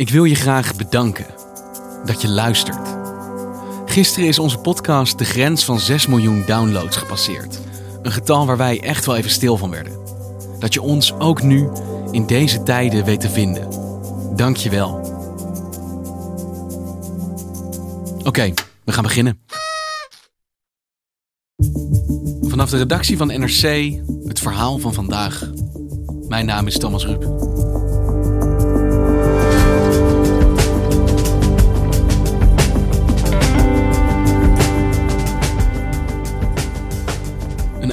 Ik wil je graag bedanken dat je luistert. Gisteren is onze podcast de grens van 6 miljoen downloads gepasseerd. Een getal waar wij echt wel even stil van werden. Dat je ons ook nu in deze tijden weet te vinden. Dank je wel. Oké, we gaan beginnen. Vanaf de redactie van NRC het verhaal van vandaag. Mijn naam is Thomas Rup.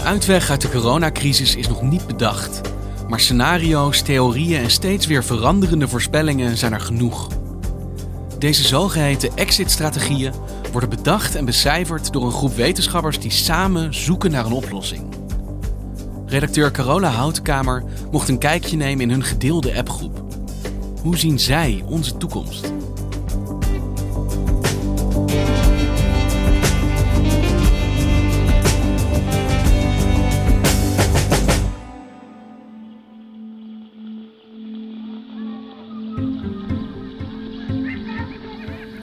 Uitweg uit de coronacrisis is nog niet bedacht. Maar scenario's, theorieën en steeds weer veranderende voorspellingen zijn er genoeg. Deze zogeheten exit-strategieën worden bedacht en becijferd door een groep wetenschappers die samen zoeken naar een oplossing. Redacteur Carola Houtkamer mocht een kijkje nemen in hun gedeelde appgroep. Hoe zien zij onze toekomst?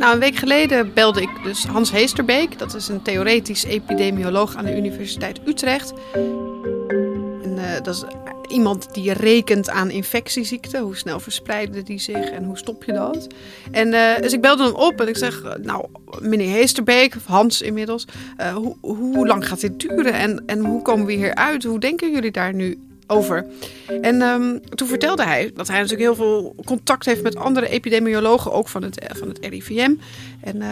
Nou, een week geleden belde ik dus Hans Heesterbeek. Dat is een theoretisch epidemioloog aan de Universiteit Utrecht. En, uh, dat is iemand die rekent aan infectieziekten. Hoe snel verspreiden die zich en hoe stop je dat? En uh, dus ik belde hem op en ik zeg, nou, meneer Heesterbeek, of Hans inmiddels, uh, hoe, hoe lang gaat dit duren en, en hoe komen we hier uit? Hoe denken jullie daar nu over. En um, toen vertelde hij dat hij natuurlijk heel veel contact heeft met andere epidemiologen, ook van het, van het RIVM. En uh,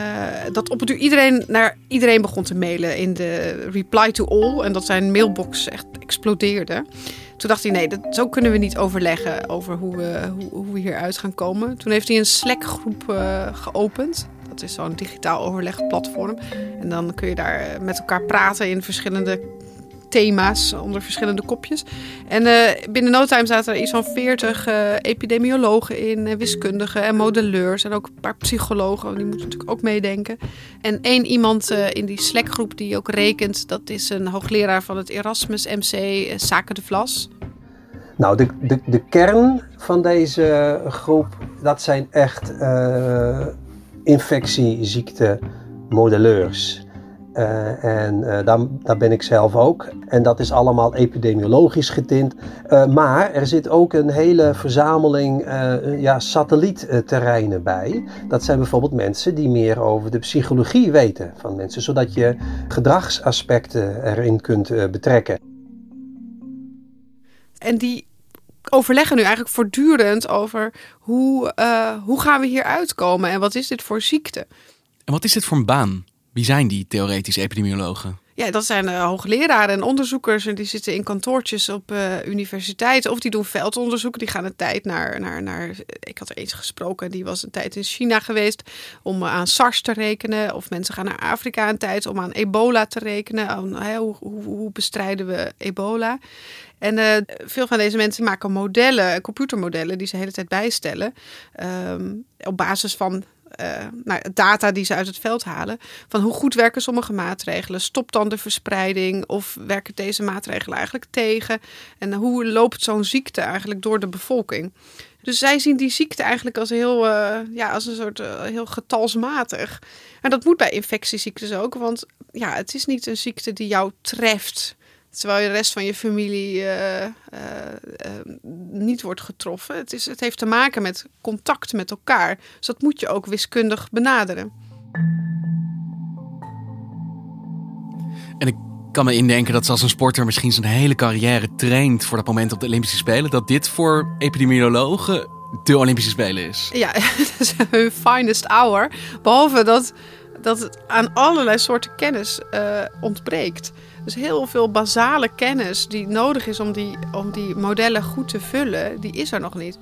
dat op het uur iedereen naar iedereen begon te mailen in de reply to all. En dat zijn mailbox echt explodeerde. Toen dacht hij, nee, dat, zo kunnen we niet overleggen over hoe we, hoe, hoe we hieruit gaan komen. Toen heeft hij een Slack-groep uh, geopend. Dat is zo'n digitaal overlegplatform. En dan kun je daar met elkaar praten in verschillende thema's onder verschillende kopjes. En uh, binnen no time zaten er iets van 40 uh, epidemiologen in, uh, wiskundigen en modelleurs en ook een paar psychologen, die moeten natuurlijk ook meedenken. En één iemand in die Slack-groep die ook rekent, dat is een hoogleraar van het Erasmus MC, Zaken de Vlas. Nou, de, de, de kern van deze groep, dat zijn echt infectieziekte-modelleurs. Uh, en uh, daar, daar, ben ik zelf ook. En dat is allemaal epidemiologisch getint. Uh, maar er zit ook een hele verzameling ja, satellietterreinen bij. Dat zijn bijvoorbeeld mensen die meer over de psychologie weten van mensen, zodat je gedragsaspecten erin kunt betrekken. En die overleggen nu eigenlijk voortdurend over hoe, hoe gaan we hier uitkomen en wat is dit voor ziekte? En wat is dit voor een baan? Wie zijn die theoretische epidemiologen? Ja, dat zijn uh, hoogleraren en onderzoekers. En die zitten in kantoortjes op uh, universiteiten. Of die doen veldonderzoek. Die gaan een tijd naar, naar, naar. Ik had er eens gesproken. Die was een tijd in China geweest. Om aan SARS te rekenen. Of mensen gaan naar Afrika een tijd om aan ebola te rekenen. Hoe, hoe, hoe, bestrijden we ebola? En veel van deze mensen maken modellen, computermodellen, die ze de hele tijd bijstellen. Um, op basis van uh, data die ze uit het veld halen. Van hoe goed werken sommige maatregelen? Stopt dan de verspreiding? Of werken deze maatregelen eigenlijk tegen? En hoe loopt zo'n ziekte eigenlijk door de bevolking? Dus zij zien die ziekte eigenlijk als heel, uh, ja, als een soort uh, heel getalsmatig. En dat moet bij infectieziektes ook, want ja, het is niet een ziekte die jou treft Terwijl de rest van je familie uh, uh, uh, niet wordt getroffen. Het, is, het heeft te maken met contact met elkaar. Dus dat moet je ook wiskundig benaderen. En ik kan me indenken dat als een sporter misschien zijn hele carrière traint voor dat moment op de Olympische Spelen, dat dit voor epidemiologen de Olympische Spelen is. Ja, het is hun finest hour. Behalve dat, dat het aan allerlei soorten kennis ontbreekt. Dus heel veel basale kennis die nodig is om die, om die modellen goed te vullen, die is er nog niet.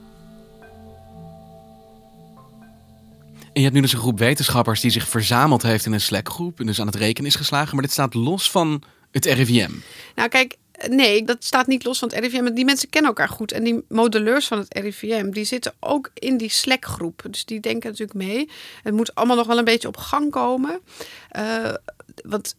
En je hebt nu dus een groep wetenschappers die zich verzameld heeft in een Slack-groep en dus aan het rekenen is geslagen. Maar dit staat los van het RIVM. Nou, kijk, nee, dat staat niet los van het RIVM. Die mensen kennen elkaar goed. En die modelleurs van het RIVM, die zitten ook in die Slack-groep. Dus die denken natuurlijk mee. Het moet allemaal nog wel een beetje op gang komen. Uh, want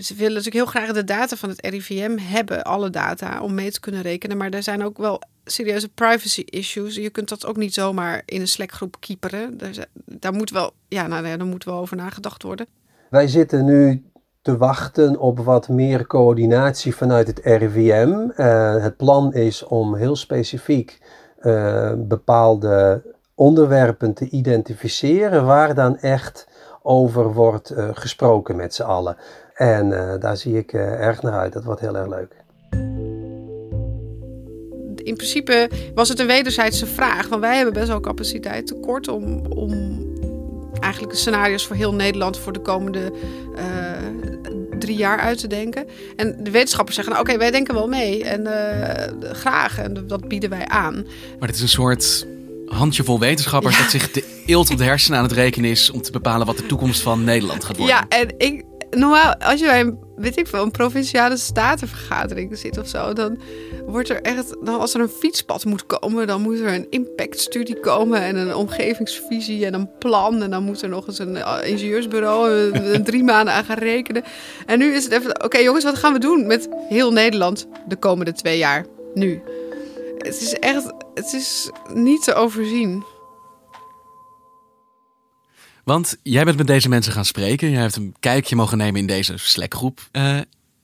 ze willen natuurlijk heel graag de data van het RIVM hebben, alle data, om mee te kunnen rekenen. Maar er zijn ook wel serieuze privacy issues. Je kunt dat ook niet zomaar in een Slack-groep kieperen. Daar, daar moet wel, ja, nou, daar moet wel over nagedacht worden. Wij zitten nu te wachten op wat meer coördinatie vanuit het RIVM. Uh, het plan is om heel specifiek uh, bepaalde onderwerpen te identificeren waar dan echt over wordt uh, gesproken met z'n allen. En daar zie ik erg naar uit. Dat wordt heel erg leuk in principe was het een wederzijdse vraag. Want wij hebben best wel capaciteit tekort om, om eigenlijk de scenario's voor heel Nederland voor de komende uh, drie jaar uit te denken. En de wetenschappers zeggen, nou, oké, wij denken wel mee. En uh, graag, en dat bieden wij aan. Maar het is een soort handjevol wetenschappers dat zich de eelt op de hersenen aan het rekenen is om te bepalen wat de toekomst van Nederland gaat worden. Ja, en ik, normaal, als je bij een, weet ik veel, een provinciale statenvergadering zit of zo, dan wordt er echt, dan als er een fietspad moet komen, dan moet er een impactstudie komen en een omgevingsvisie en een plan. En dan moet er nog eens een uh, ingenieursbureau een drie maanden aan gaan rekenen. En nu is het even, oké jongens, wat gaan we doen met heel Nederland de komende twee jaar? Nu. Het is echt, het is niet te overzien. Want jij bent met deze mensen gaan spreken. Jij hebt een kijkje mogen nemen in deze Slack-groep. Uh,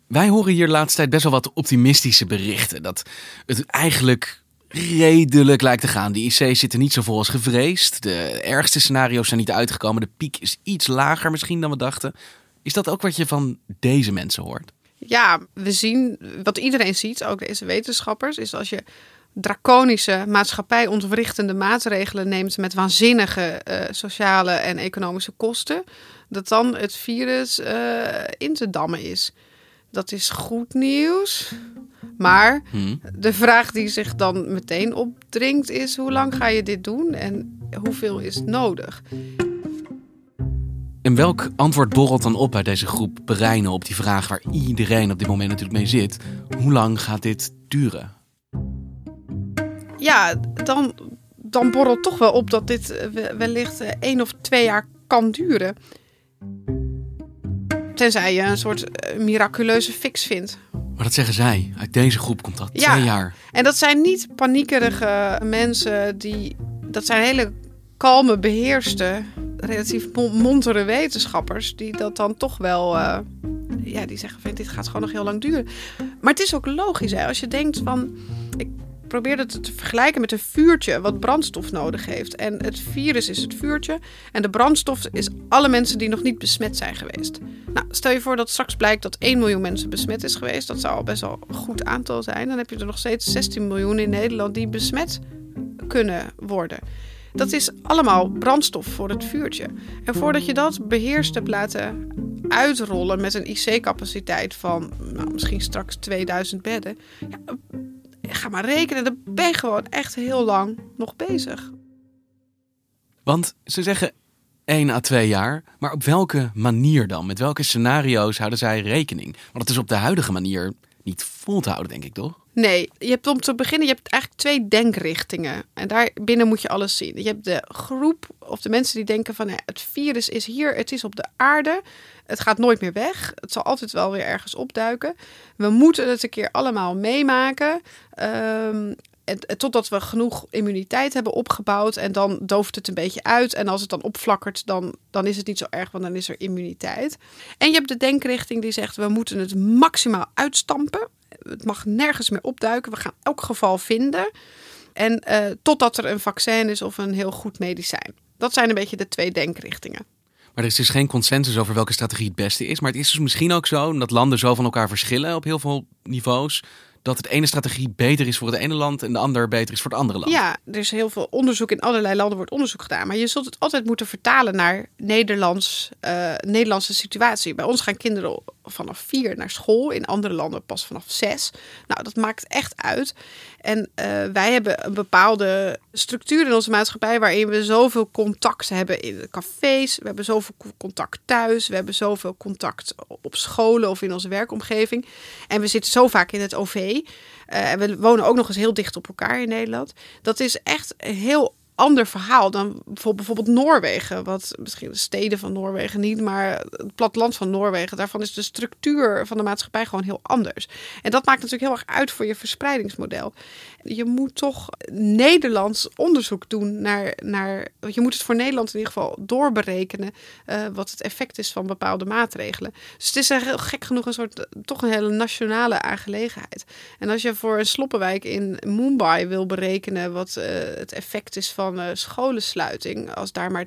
wij horen hier de laatste tijd best wel wat optimistische berichten. Dat het eigenlijk redelijk lijkt te gaan. De IC zitten niet zo vol als gevreesd. De ergste scenario's zijn niet uitgekomen. De piek is iets lager misschien dan we dachten. Is dat ook wat je van deze mensen hoort? Ja, we zien, wat iedereen ziet, ook deze wetenschappers, is als je draconische maatschappijontwrichtende maatregelen neemt met waanzinnige uh, sociale en economische kosten, dat dan het virus uh, in te dammen is. Dat is goed nieuws. Maar hmm. de vraag die zich dan meteen opdringt is: hoe lang ga je dit doen en hoeveel is nodig? En welk antwoord borrelt dan op bij deze groep breinen op die vraag waar iedereen op dit moment natuurlijk mee zit? Hoe lang gaat dit duren? Ja, dan, dan borrelt toch wel op dat dit wellicht één of twee jaar kan duren. Tenzij je een soort eh, miraculeuze fix vindt. Maar dat zeggen zij. Uit deze groep komt dat. Ja, twee jaar. En dat zijn niet paniekerige mensen die. Dat zijn hele kalme, beheerste, relatief montere wetenschappers. Die dat dan toch wel. Uh, ja, die zeggen: van, dit gaat gewoon nog heel lang duren. Maar het is ook logisch, hè, als je denkt van. Ik probeer het te vergelijken met een vuurtje wat brandstof nodig heeft. En het virus is het vuurtje en de brandstof is alle mensen die nog niet besmet zijn geweest. Nou, stel je voor dat straks blijkt dat 1 miljoen mensen besmet is geweest. Dat zou al best wel een goed aantal zijn. Dan heb je er nog steeds 16 miljoen in Nederland die besmet kunnen worden. Dat is allemaal brandstof voor het vuurtje. En voordat je dat beheerst hebt laten uitrollen met een IC-capaciteit van nou, misschien straks 2000 bedden, ja, ga maar rekenen, dan ben je gewoon echt heel lang nog bezig. Want ze zeggen 1 à 2 jaar, maar op welke manier dan? Met welke scenario's houden zij rekening? Want het is op de huidige manier niet vol te houden, denk ik toch? Nee, je hebt om te beginnen, je hebt eigenlijk twee denkrichtingen. En daar binnen moet je alles zien. Je hebt de groep of de mensen die denken van het virus is hier, het is op de aarde. Het gaat nooit meer weg. Het zal altijd wel weer ergens opduiken. We moeten het een keer allemaal meemaken. Um, totdat we genoeg immuniteit hebben opgebouwd. En dan dooft het een beetje uit. En als het dan opflakkert, dan, dan is het niet zo erg, want dan is er immuniteit. En je hebt de denkrichting die zegt: we moeten het maximaal uitstampen. Het mag nergens meer opduiken. We gaan elk geval vinden. En uh, totdat er een vaccin is of een heel goed medicijn. Dat zijn een beetje de twee denkrichtingen. Maar er is dus geen consensus over welke strategie het beste is. Maar het is dus misschien ook zo dat landen zo van elkaar verschillen op heel veel niveaus dat het ene strategie beter is voor het ene land en de ander beter is voor het andere land. Ja, er is heel veel onderzoek. In allerlei landen wordt onderzoek gedaan. Maar je zult het altijd moeten vertalen naar Nederlands, uh, Nederlandse situatie. Bij ons gaan kinderen vanaf vier naar school. In andere landen pas vanaf zes. Nou, dat maakt echt uit. En uh, wij hebben een bepaalde structuur in onze maatschappij waarin we zoveel contact hebben in de cafés. We hebben zoveel contact thuis. We hebben zoveel contact op scholen of in onze werkomgeving. En we zitten zo vaak in het OV. Uh, en we wonen ook nog eens heel dicht op elkaar in Nederland. Dat is echt heel ander verhaal dan bijvoorbeeld Noorwegen. Wat misschien de steden van Noorwegen niet, maar het platteland van Noorwegen. Daarvan is de structuur van de maatschappij gewoon heel anders. En dat maakt natuurlijk heel erg uit voor je verspreidingsmodel. Je moet toch Nederlands onderzoek doen naar, naar je moet het voor Nederland in ieder geval doorberekenen uh, wat het effect is van bepaalde maatregelen. Dus het is heel gek genoeg een soort toch een hele nationale aangelegenheid. En als je voor een sloppenwijk in Mumbai wil berekenen wat uh, het effect is van uh, scholensluiting, als daar maar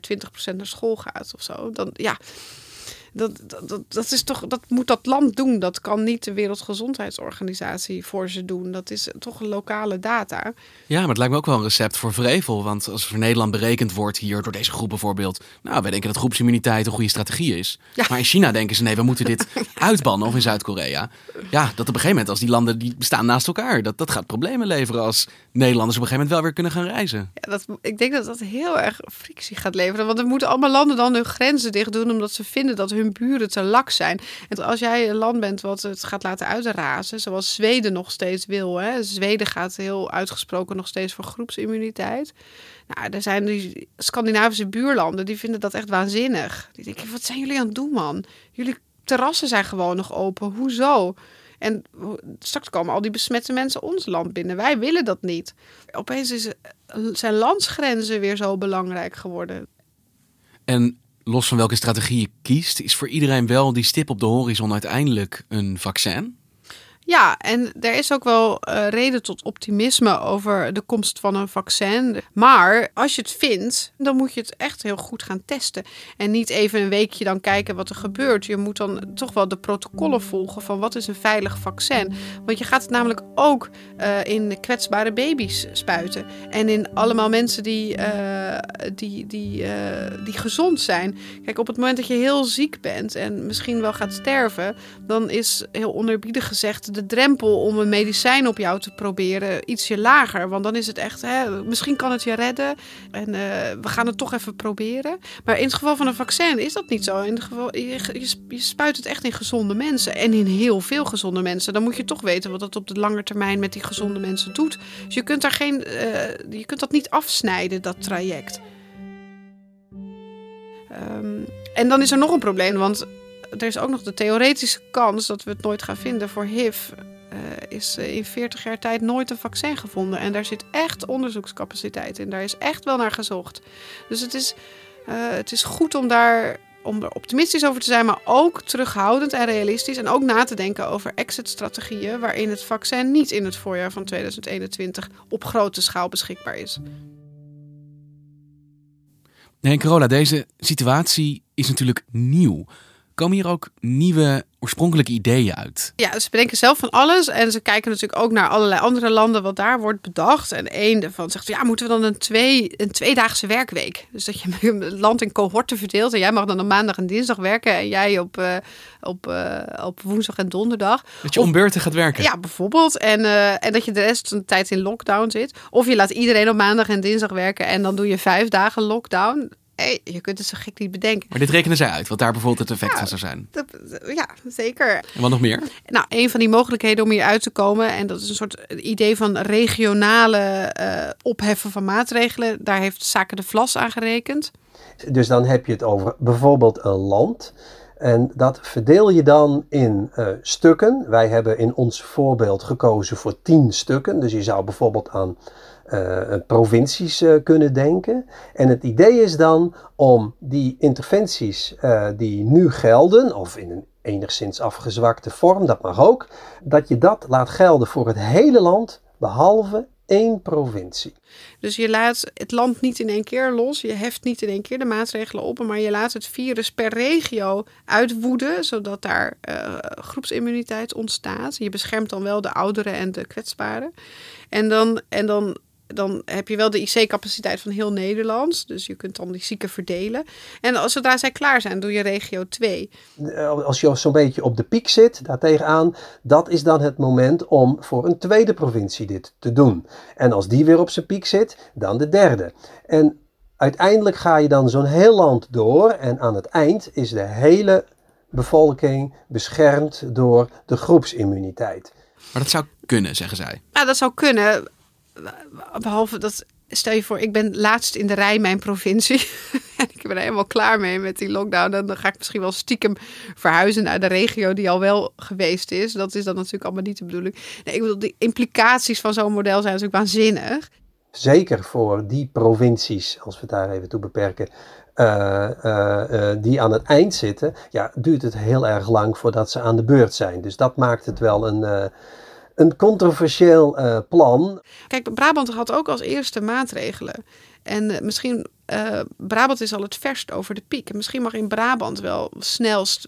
20% naar school gaat of zo, dan ja dat, dat, dat, is toch, dat moet dat land doen. Dat kan niet de Wereldgezondheidsorganisatie voor ze doen. Dat is toch lokale data. Ja, maar het lijkt me ook wel een recept voor vrevel. Want als voor Nederland berekend wordt hier door deze groep bijvoorbeeld. Nou, wij denken dat groepsimmuniteit een goede strategie is. Ja. Maar in China denken ze nee, we moeten dit uitbannen. Of in Zuid-Korea. Ja, dat op een gegeven moment als die landen die bestaan naast elkaar. Dat, dat gaat problemen leveren als Nederlanders op een gegeven moment wel weer kunnen gaan reizen. Ja, dat, ik denk dat dat heel erg frictie gaat leveren. Want er moeten allemaal landen dan hun grenzen dicht doen. Omdat ze vinden dat hun buren te lak zijn. En als jij een land bent wat het gaat laten uitrazen, zoals Zweden nog steeds wil. Hè? Zweden gaat heel uitgesproken nog steeds voor groepsimmuniteit. Nou, er zijn die Scandinavische buurlanden, die vinden dat echt waanzinnig. Die denken, wat zijn jullie aan het doen, man? Jullie terrassen zijn gewoon nog open. Hoezo? En straks komen al die besmette mensen ons land binnen. Wij willen dat niet. Opeens is, zijn landsgrenzen weer zo belangrijk geworden. En los van welke strategie je kiest, is voor iedereen wel die stip op de horizon uiteindelijk een vaccin? Ja, en er is ook wel uh, reden tot optimisme over de komst van een vaccin. Maar als je het vindt, dan moet je het echt heel goed gaan testen. En niet even een weekje dan kijken wat er gebeurt. Je moet dan toch wel de protocollen volgen van wat is een veilig vaccin. Want je gaat het namelijk ook uh, in kwetsbare baby's spuiten. En in allemaal mensen die, uh, die, die, die gezond zijn. Kijk, op het moment dat je heel ziek bent en misschien wel gaat sterven, dan is heel onerbiedig gezegd de drempel om een medicijn op jou te proberen ietsje lager. Want dan is het echt, hè, misschien kan het je redden. En uh, we gaan het toch even proberen. Maar in het geval van een vaccin is dat niet zo. In het geval, je, je, spuit het echt in gezonde mensen. En in heel veel gezonde mensen. Dan moet je toch weten wat het op de lange termijn met die gezonde mensen doet. Dus je kunt, daar geen, uh, je kunt dat niet afsnijden, dat traject. Um, en dan is er nog een probleem, want er is ook nog de theoretische kans dat we het nooit gaan vinden voor HIV. Uh, is uh, in 40 jaar tijd nooit een vaccin gevonden. En daar zit echt onderzoekscapaciteit in. Daar is echt wel naar gezocht. Dus het is, het is goed om daar om optimistisch over te zijn, maar ook terughoudend en realistisch. En ook na te denken over exit-strategieën waarin het vaccin niet in het voorjaar van 2021 op grote schaal beschikbaar is. Nee, Carola, deze situatie is natuurlijk nieuw. Komen hier ook nieuwe oorspronkelijke ideeën uit? Ja, ze bedenken zelf van alles. En ze kijken natuurlijk ook naar allerlei andere landen wat daar wordt bedacht. En één daarvan zegt, ja, moeten we dan een, twee, een tweedaagse werkweek? Dus dat je het land in cohorten verdeelt. En jij mag dan op maandag en dinsdag werken. En jij op, uh, op, uh, op woensdag en donderdag. Dat je om beurten gaat werken? Ja, bijvoorbeeld. En, uh, en dat je de rest van de tijd in lockdown zit. Of je laat iedereen op maandag en dinsdag werken. En dan doe je vijf dagen lockdown hey, je kunt het zo gek niet bedenken. Maar dit rekenen zij uit, wat daar bijvoorbeeld het effect van zou zijn. Dat, ja, zeker. En wat nog meer? Nou, een van die mogelijkheden om hier uit te komen, en dat is een soort idee van regionale uh, opheffen van maatregelen. Daar heeft Zaken de Vlas aan gerekend. Dus dan heb je het over bijvoorbeeld een land. En dat verdeel je dan in uh, stukken. Wij hebben in ons voorbeeld gekozen voor tien stukken. Dus je zou bijvoorbeeld aan provincies uh, kunnen denken. En het idee is dan om die interventies die nu gelden, of in een enigszins afgezwakte vorm, dat mag ook, dat je dat laat gelden voor het hele land, behalve één provincie. Dus je laat het land niet in één keer los. Je heft niet in één keer de maatregelen op. Maar je laat het virus per regio uitwoeden. Zodat daar uh, groepsimmuniteit ontstaat. Je beschermt dan wel de ouderen en de kwetsbaren. En dan, en dan dan heb je wel de IC-capaciteit van heel Nederland. Dus je kunt dan die zieken verdelen. En als zodra zij klaar zijn, doe je regio 2. Als je zo'n beetje op de piek zit, daartegenaan, dat is dan het moment om voor een tweede provincie dit te doen. En als die weer op zijn piek zit, dan de derde. En uiteindelijk ga je dan zo'n heel land door. En aan het eind is de hele bevolking beschermd door de groepsimmuniteit. Maar dat zou kunnen, zeggen zij. Ja, dat zou kunnen behalve dat, stel je voor, ik ben laatst in de rij mijn provincie. ik ben er helemaal klaar mee met die lockdown. Dan ga ik misschien wel stiekem verhuizen naar de regio die al wel geweest is. Dat is dan natuurlijk allemaal niet de bedoeling. Nee, ik bedoel, de implicaties van zo'n model zijn natuurlijk waanzinnig. Zeker voor die provincies, als we het daar even toe beperken, uh, uh, die aan het eind zitten, ja, duurt het heel erg lang voordat ze aan de beurt zijn. Dus dat maakt het wel een, een controversieel uh, plan. Kijk, Brabant had ook als eerste maatregelen. En uh, misschien, uh, Brabant is al het verst over de piek. En misschien mag in Brabant wel snelst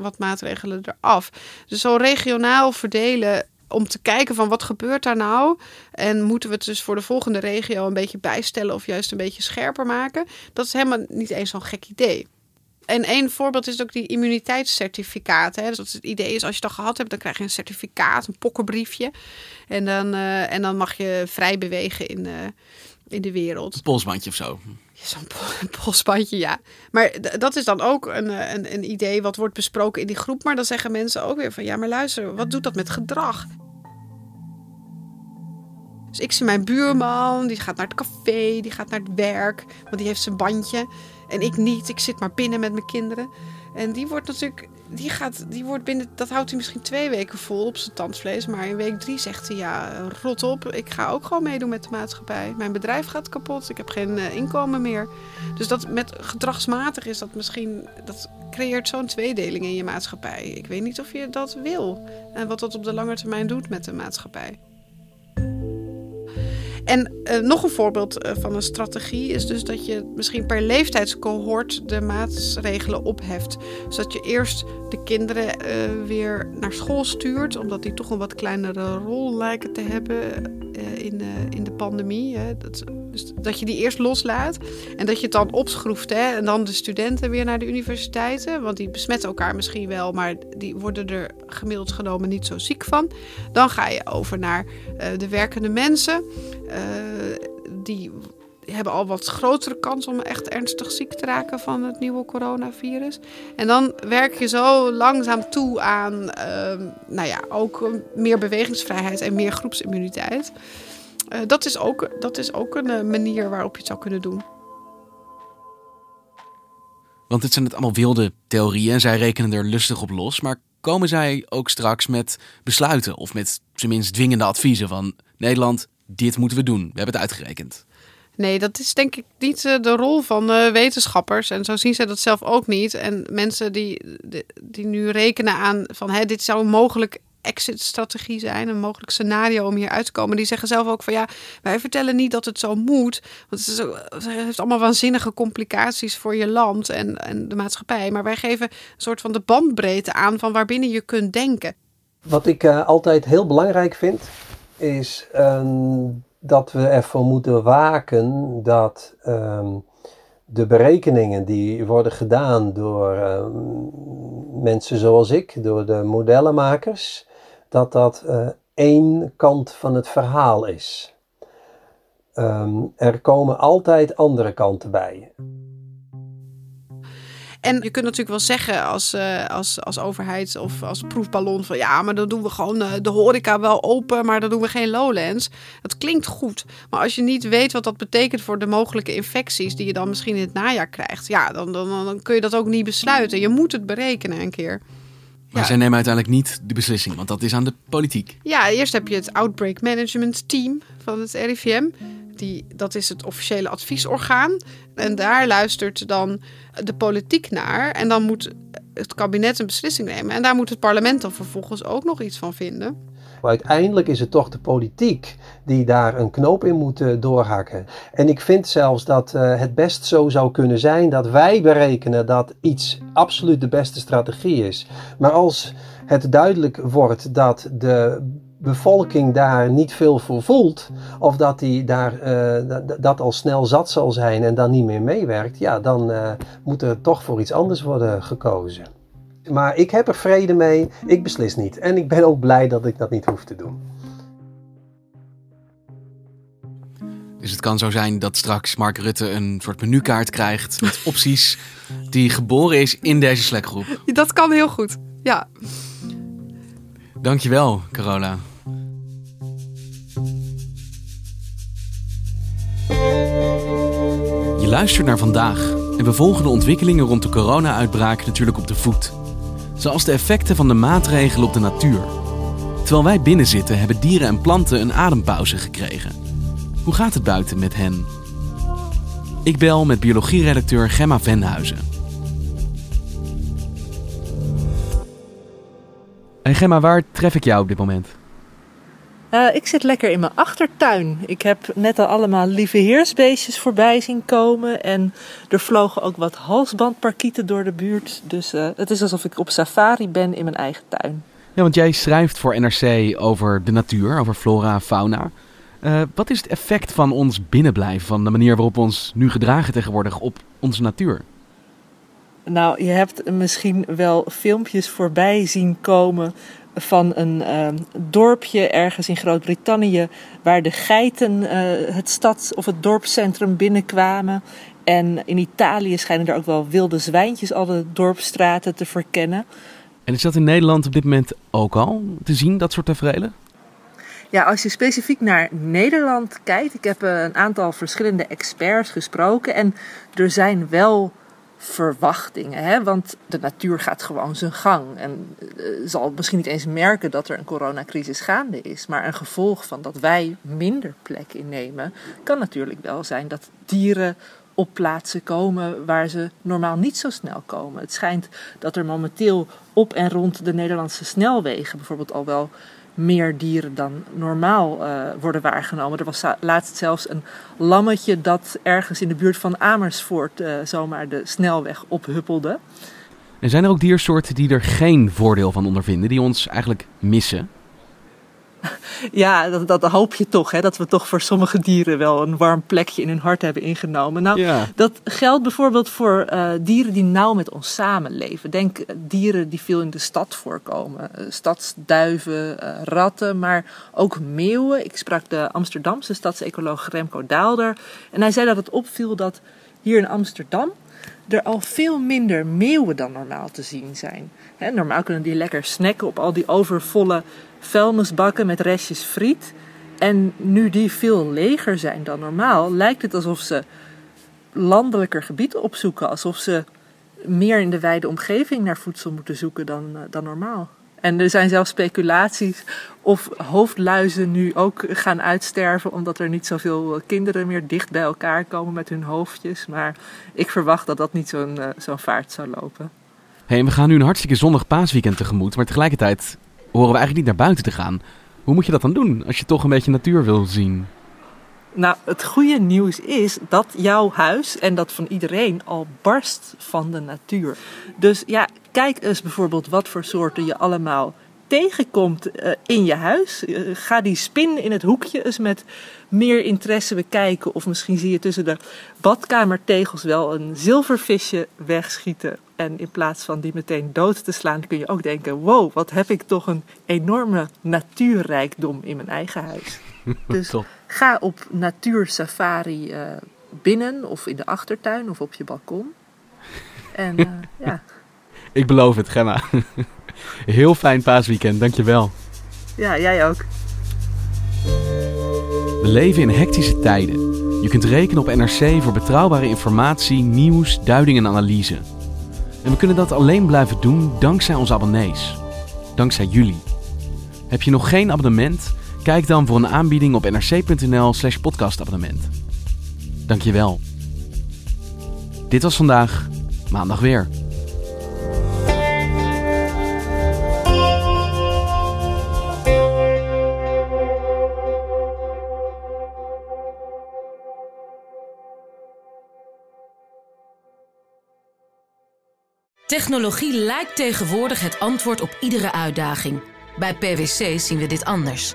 wat maatregelen eraf. Dus zo regionaal verdelen om te kijken van wat gebeurt daar nou. En moeten we het dus voor de volgende regio een beetje bijstellen of juist een beetje scherper maken. Dat is helemaal niet eens zo'n gek idee. En één voorbeeld is ook die immuniteitscertificaat. Hè. Dus het idee is, als je dat gehad hebt, dan krijg je een certificaat, een pokkenbriefje. En dan, uh, en dan mag je vrij bewegen in, uh, in de wereld. Een polsbandje of zo. Ja, Zo'n polsbandje, ja. Maar dat is dan ook een, eh, een, een idee wat wordt besproken in die groep. Maar dan zeggen mensen ook weer van, ja, maar luister, wat doet dat met gedrag? Dus ik zie mijn buurman, die gaat naar het café, die gaat naar het werk, want die heeft zijn bandje. En ik niet. Ik zit maar binnen met mijn kinderen. En die wordt natuurlijk, die gaat, die wordt binnen, dat houdt hij misschien twee weken vol op zijn tandvlees. Maar in week drie zegt hij, ja, rot op. Ik ga ook gewoon meedoen met de maatschappij. Mijn bedrijf gaat kapot. Ik heb geen uh, inkomen meer. Dus dat met gedragsmatig is dat misschien, dat creëert zo'n tweedeling in je maatschappij. Ik weet niet of je dat wil. En wat dat op de lange termijn doet met de maatschappij. En uh, nog een voorbeeld uh, van een strategie is dus dat je misschien per leeftijdscohort de maatregelen opheft. Zodat je eerst de kinderen uh, weer naar school stuurt, omdat die toch een wat kleinere rol lijken te hebben in, in de pandemie. Hè. Dat, dus dat je die eerst loslaat en dat je het dan opschroeft. Hè. En dan de studenten weer naar de universiteiten, want die besmetten elkaar misschien wel, maar die worden er gemiddeld genomen niet zo ziek van. Dan ga je over naar de werkende mensen. Uh, die hebben al wat grotere kans om echt ernstig ziek te raken van het nieuwe coronavirus. En dan werk je zo langzaam toe aan uh, nou ja, ook meer bewegingsvrijheid en meer groepsimmuniteit. Uh, dat, is ook, dat is ook een uh, manier waarop je het zou kunnen doen. Want dit zijn het allemaal wilde theorieën en zij rekenen er lustig op los. Maar komen zij ook straks met besluiten of met zijn minst dwingende adviezen van Nederland, dit moeten we doen. We hebben het uitgerekend. Nee, dat is denk ik niet uh, de rol van uh, wetenschappers. En zo zien zij dat zelf ook niet. En mensen die, die nu rekenen aan van hè, dit zou mogelijk exit-strategie zijn, een mogelijk scenario om hier uit te komen. Die zeggen zelf ook van ja, wij vertellen niet dat het zo moet. Want het, heeft allemaal waanzinnige complicaties voor je land en, en de maatschappij. Maar wij geven een soort van de bandbreedte aan van waarbinnen je kunt denken. Wat ik uh, altijd heel belangrijk vind, is um, dat we ervoor moeten waken dat um, de berekeningen die worden gedaan door um, mensen zoals ik, door de modellenmakers, dat dat uh, één kant van het verhaal is. er komen altijd andere kanten bij. En je kunt natuurlijk wel zeggen als, uh, als, als overheid of als proefballon van ja, maar dan doen we gewoon uh, de horeca wel open, maar dan doen we geen Lowlands. Dat klinkt goed, maar als je niet weet wat dat betekent voor de mogelijke infecties die je dan misschien in het najaar krijgt, ja, dan, dan, dan kun je dat ook niet besluiten. Je moet het berekenen een keer. Maar ja. zij nemen uiteindelijk niet de beslissing, want dat is aan de politiek. Ja, eerst heb je het Outbreak Management Team van het RIVM. Die, dat is het officiële adviesorgaan. En daar luistert dan de politiek naar. En dan moet het kabinet een beslissing nemen. En daar moet het parlement dan vervolgens ook nog iets van vinden. Maar uiteindelijk is het toch de politiek die daar een knoop in moet uh, doorhakken. En ik vind zelfs dat uh, het best zo zou kunnen zijn dat wij berekenen dat iets absoluut de beste strategie is. Maar als het duidelijk wordt dat de bevolking daar niet veel voor voelt, of dat die daar uh, dat al snel zat zal zijn en dan niet meer meewerkt, ja, dan moet er toch voor iets anders worden gekozen. Maar ik heb er vrede mee, ik beslis niet. En ik ben ook blij dat ik dat niet hoef te doen. Dus het kan zo zijn dat straks Mark Rutte een soort menukaart krijgt met opties die geboren is in deze Slack-groep. Dat kan heel goed, ja. Dankjewel, Carola. Je luistert naar vandaag en we volgen de ontwikkelingen rond de corona-uitbraak natuurlijk op de voet. Zoals de effecten van de maatregelen op de natuur. Terwijl wij binnen zitten, hebben dieren en planten een adempauze gekregen. Hoe gaat het buiten met hen? Ik bel met biologieredacteur Gemma Venhuizen. Hey Gemma, waar tref ik jou op dit moment? Uh, ik zit lekker in mijn achtertuin. Ik heb net al allemaal lieve heersbeestjes voorbij zien komen. En er vlogen ook wat halsbandparkieten door de buurt. Dus uh, het is alsof ik op safari ben in mijn eigen tuin. Ja, want jij schrijft voor NRC over de natuur, over flora en fauna. Uh, wat is het effect van ons binnenblijven, van de manier waarop we ons nu gedragen tegenwoordig op onze natuur? Nou, je hebt misschien wel filmpjes voorbij zien komen van een uh, dorpje ergens in Groot-Brittannië waar de geiten uh, het stad of het dorpscentrum binnenkwamen. En in Italië schijnen er ook wel wilde zwijntjes al de dorpsstraten te verkennen. En is dat in Nederland op dit moment ook al te zien, dat soort tafereelen? Ja, als je specifiek naar Nederland kijkt, ik heb een aantal verschillende experts gesproken en er zijn wel verwachtingen. Hè? Want de natuur gaat gewoon zijn gang. En uh, zal misschien niet eens merken dat er een coronacrisis gaande is. Maar een gevolg van dat wij minder plek innemen, kan natuurlijk wel zijn dat dieren op plaatsen komen waar ze normaal niet zo snel komen. Het schijnt dat er momenteel op en rond de Nederlandse snelwegen bijvoorbeeld al wel meer dieren dan normaal uh, worden waargenomen. Er was laatst zelfs een lammetje dat ergens in de buurt van Amersfoort uh, zomaar de snelweg ophuppelde. En zijn er ook diersoorten die er geen voordeel van ondervinden, die ons eigenlijk missen? Ja, dat, dat hoop je toch, hè, dat we toch voor sommige dieren wel een warm plekje in hun hart hebben ingenomen. Nou, ja. dat geldt bijvoorbeeld voor uh, dieren die nauw met ons samenleven. Denk dieren die veel in de stad voorkomen. Uh, stadsduiven, uh, ratten, maar ook meeuwen. Ik sprak de Amsterdamse stadsecoloog Remco Daalder. En hij zei dat het opviel dat hier in Amsterdam er al veel minder meeuwen dan normaal te zien zijn. Normaal kunnen die lekker snacken op al die overvolle vuilnisbakken met restjes friet. En nu die veel leger zijn dan normaal, lijkt het alsof ze landelijker gebied opzoeken. Alsof ze meer in de wijde omgeving naar voedsel moeten zoeken dan, dan normaal. En er zijn zelfs speculaties of hoofdluizen nu ook gaan uitsterven, omdat er niet zoveel kinderen meer dicht bij elkaar komen met hun hoofdjes. Maar ik verwacht dat dat niet zo'n zo'n vaart zou lopen. Hey, we gaan nu een hartstikke zonnig paasweekend tegemoet, maar tegelijkertijd horen we eigenlijk niet naar buiten te gaan. Hoe moet je dat dan doen als je toch een beetje natuur wil zien? Nou, het goede nieuws is dat jouw huis en dat van iedereen al barst van de natuur. Dus ja, kijk eens bijvoorbeeld wat voor soorten je allemaal tegenkomt uh, in je huis. Uh, ga die spin in het hoekje eens met meer interesse bekijken. Of misschien zie je tussen de badkamertegels wel een zilvervisje wegschieten. En in plaats van die meteen dood te slaan, kun je ook denken: wow, wat heb ik toch een enorme natuurrijkdom in mijn eigen huis. Dus ga op natuursafari uh, binnen of in de achtertuin of op je balkon. En ja. Ik beloof het, Gemma. Heel fijn paasweekend, dankjewel. Ja, jij ook. We leven in hectische tijden. Je kunt rekenen op NRC voor betrouwbare informatie, nieuws, duiding en analyse. En we kunnen dat alleen blijven doen dankzij onze abonnees. Dankzij jullie. Heb je nog geen abonnement? Kijk dan voor een aanbieding op nrc.nl/slash podcastabonnement. Dankjewel. Dit was vandaag, maandag weer. Technologie lijkt tegenwoordig het antwoord op iedere uitdaging. Bij PwC zien we dit anders.